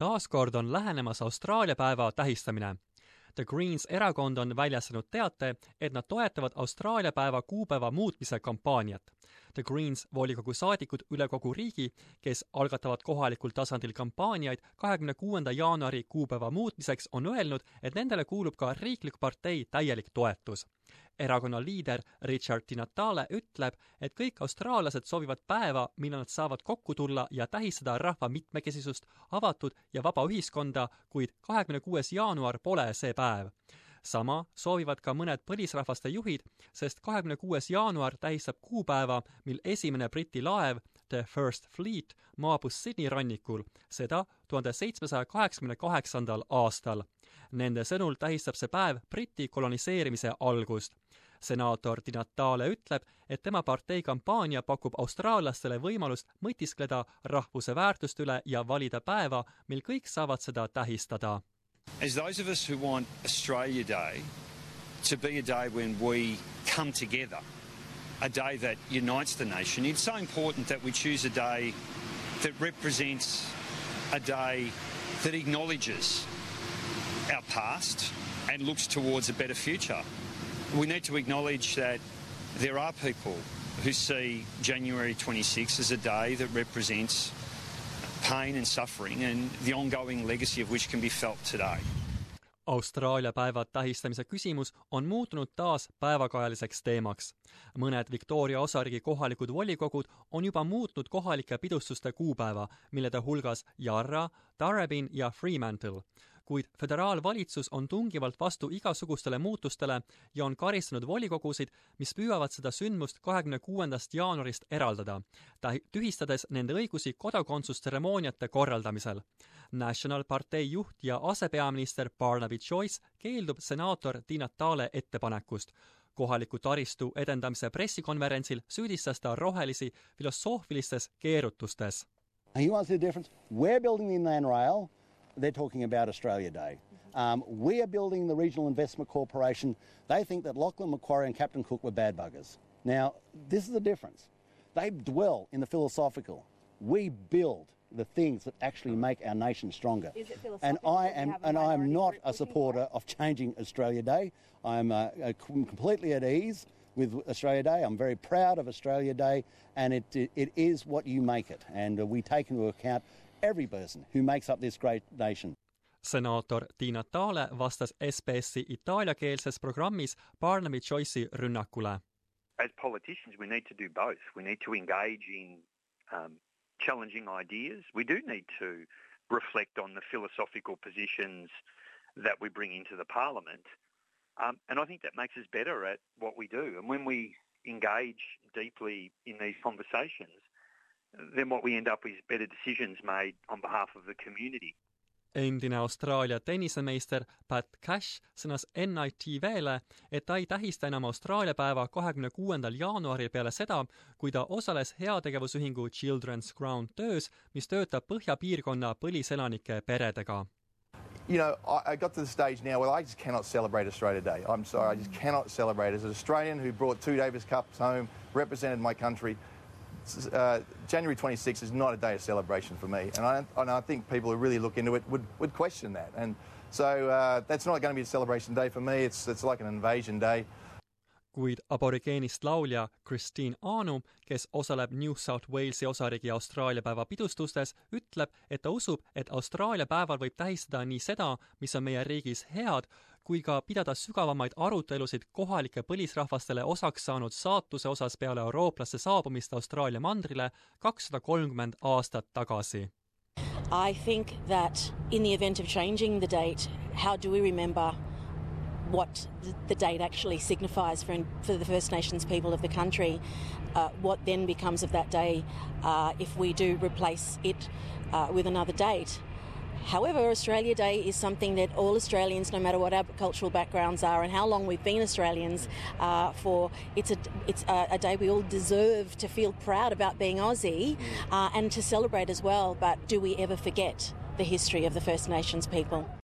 taaskord on lähenemas Austraalia päeva tähistamine. The Greens erakond on väljastanud teate, et nad toetavad Austraalia päeva kuupäeva muutmise kampaaniat. The Greens volikogu saadikud üle kogu riigi, kes algatavad kohalikul tasandil kampaaniaid kahekümne kuuenda jaanuari kuupäeva muutmiseks, on öelnud, et nendele kuulub ka riiklik partei täielik toetus erakonna liider Richard Di Natale ütleb, et kõik austraallased soovivad päeva, millal nad saavad kokku tulla ja tähistada rahva mitmekesisust, avatud ja vaba ühiskonda, kuid kahekümne kuues jaanuar pole see päev sama soovivad ka mõned põlisrahvaste juhid, sest kahekümne kuues jaanuar tähistab kuupäeva, mil esimene Briti laev, The First Fleet, maabus Sydney rannikul, seda tuhande seitsmesaja kaheksakümne kaheksandal aastal. Nende sõnul tähistab see päev Briti koloniseerimise algust. Senaator Di Natale ütleb, et tema partei kampaania pakub austraallastele võimalust mõtiskleda rahvuse väärtuste üle ja valida päeva, mil kõik saavad seda tähistada. As those of us who want Australia Day to be a day when we come together, a day that unites the nation, it's so important that we choose a day that represents a day that acknowledges our past and looks towards a better future. We need to acknowledge that there are people who see January 26 as a day that represents pain and suffering and the ongoing legacy of which can be felt today. Austraalia päeva tähistamise küsimus on muutunud taas päevakajaliseks teemaks. mõned Victoria osariigi kohalikud volikogud on juba muutnud kohalike pidustuste kuupäeva, millede hulgas Yarra, Tarabin ja Fremantle kuid föderaalvalitsus on tungivalt vastu igasugustele muutustele ja on karistanud volikogusid, mis püüavad seda sündmust kahekümne kuuendast jaanuarist eraldada, tühistades nende õigusi kodakondsustseremooniate korraldamisel. National partei juht ja asepeaminister Barnaby Joyce keeldub senaator Di Natale ettepanekust kohaliku taristu edendamise pressikonverentsil süüdistas ta rohelisi filosoofilistes keerutustes. And you want to the difference? We're building the inland rail they're talking about Australia Day. Um, we are building the Regional Investment Corporation. They think that Lachlan Macquarie and Captain Cook were bad buggers. Now, this is the difference. They dwell in the philosophical. We build the things that actually make our nation stronger. and I am, and I am not a supporter of changing Australia Day. I'm uh, uh, completely at ease with Australia Day. I'm very proud of Australia Day, and it, it, it is what you make it. And uh, we take into account every person who makes up this great nation. senaator Di Natale vastas SBS-i itaaliakeelses programmis Barnaby Joyce'i rünnakule. As politicians we need to do both. We need to engage in um, challenging ideas. We do need to reflect on the philosophical positions that we bring into the parliament. Um, and I think that makes us better at what we do. And when we engage deeply in these conversations, then what we end up is better decisions made on behalf of the community. endine Austraalia tennisemeister Pat Cash sõnas NITV-le, et ta ei tähista enam Austraalia päeva kahekümne kuuendal jaanuaril peale seda, kui ta osales heategevusühingu Children's Ground töös, mis töötab põhjapiirkonna põliselanike peredega. You know, I, I got to the stage now where I just cannot celebrate Australia Day. I'm sorry, I just cannot celebrate. As an Australian who brought two Davis Cups home, represented my country, uh, January 26th is not a day of celebration for me, and I, and I think people who really look into it would, would question that. And so uh, that's not going to be a celebration day for me. It's, it's like an invasion day. kuid aborigeenist laulja Christine Anu, kes osaleb New South Walesi osariigi Austraalia päeva pidustustes, ütleb, et ta usub, et Austraalia päeval võib tähistada nii seda, mis on meie riigis head, kui ka pidada sügavamaid arutelusid kohalike põlisrahvastele osaks saanud saatuse osas peale eurooplaste saabumist Austraalia mandrile kakssada kolmkümmend aastat tagasi. I think that in the event of changing the date, how do we remember what the date actually signifies for, for the First Nations people of the country? Uh, what then becomes of that day uh, if we do replace it uh, with another date? However, Australia Day is something that all Australians, no matter what our cultural backgrounds are and how long we've been Australians uh, for, it's a it's a, a, day we all deserve to feel proud about being Aussie uh, and to celebrate as well. But do we ever forget the history of the First Nations people?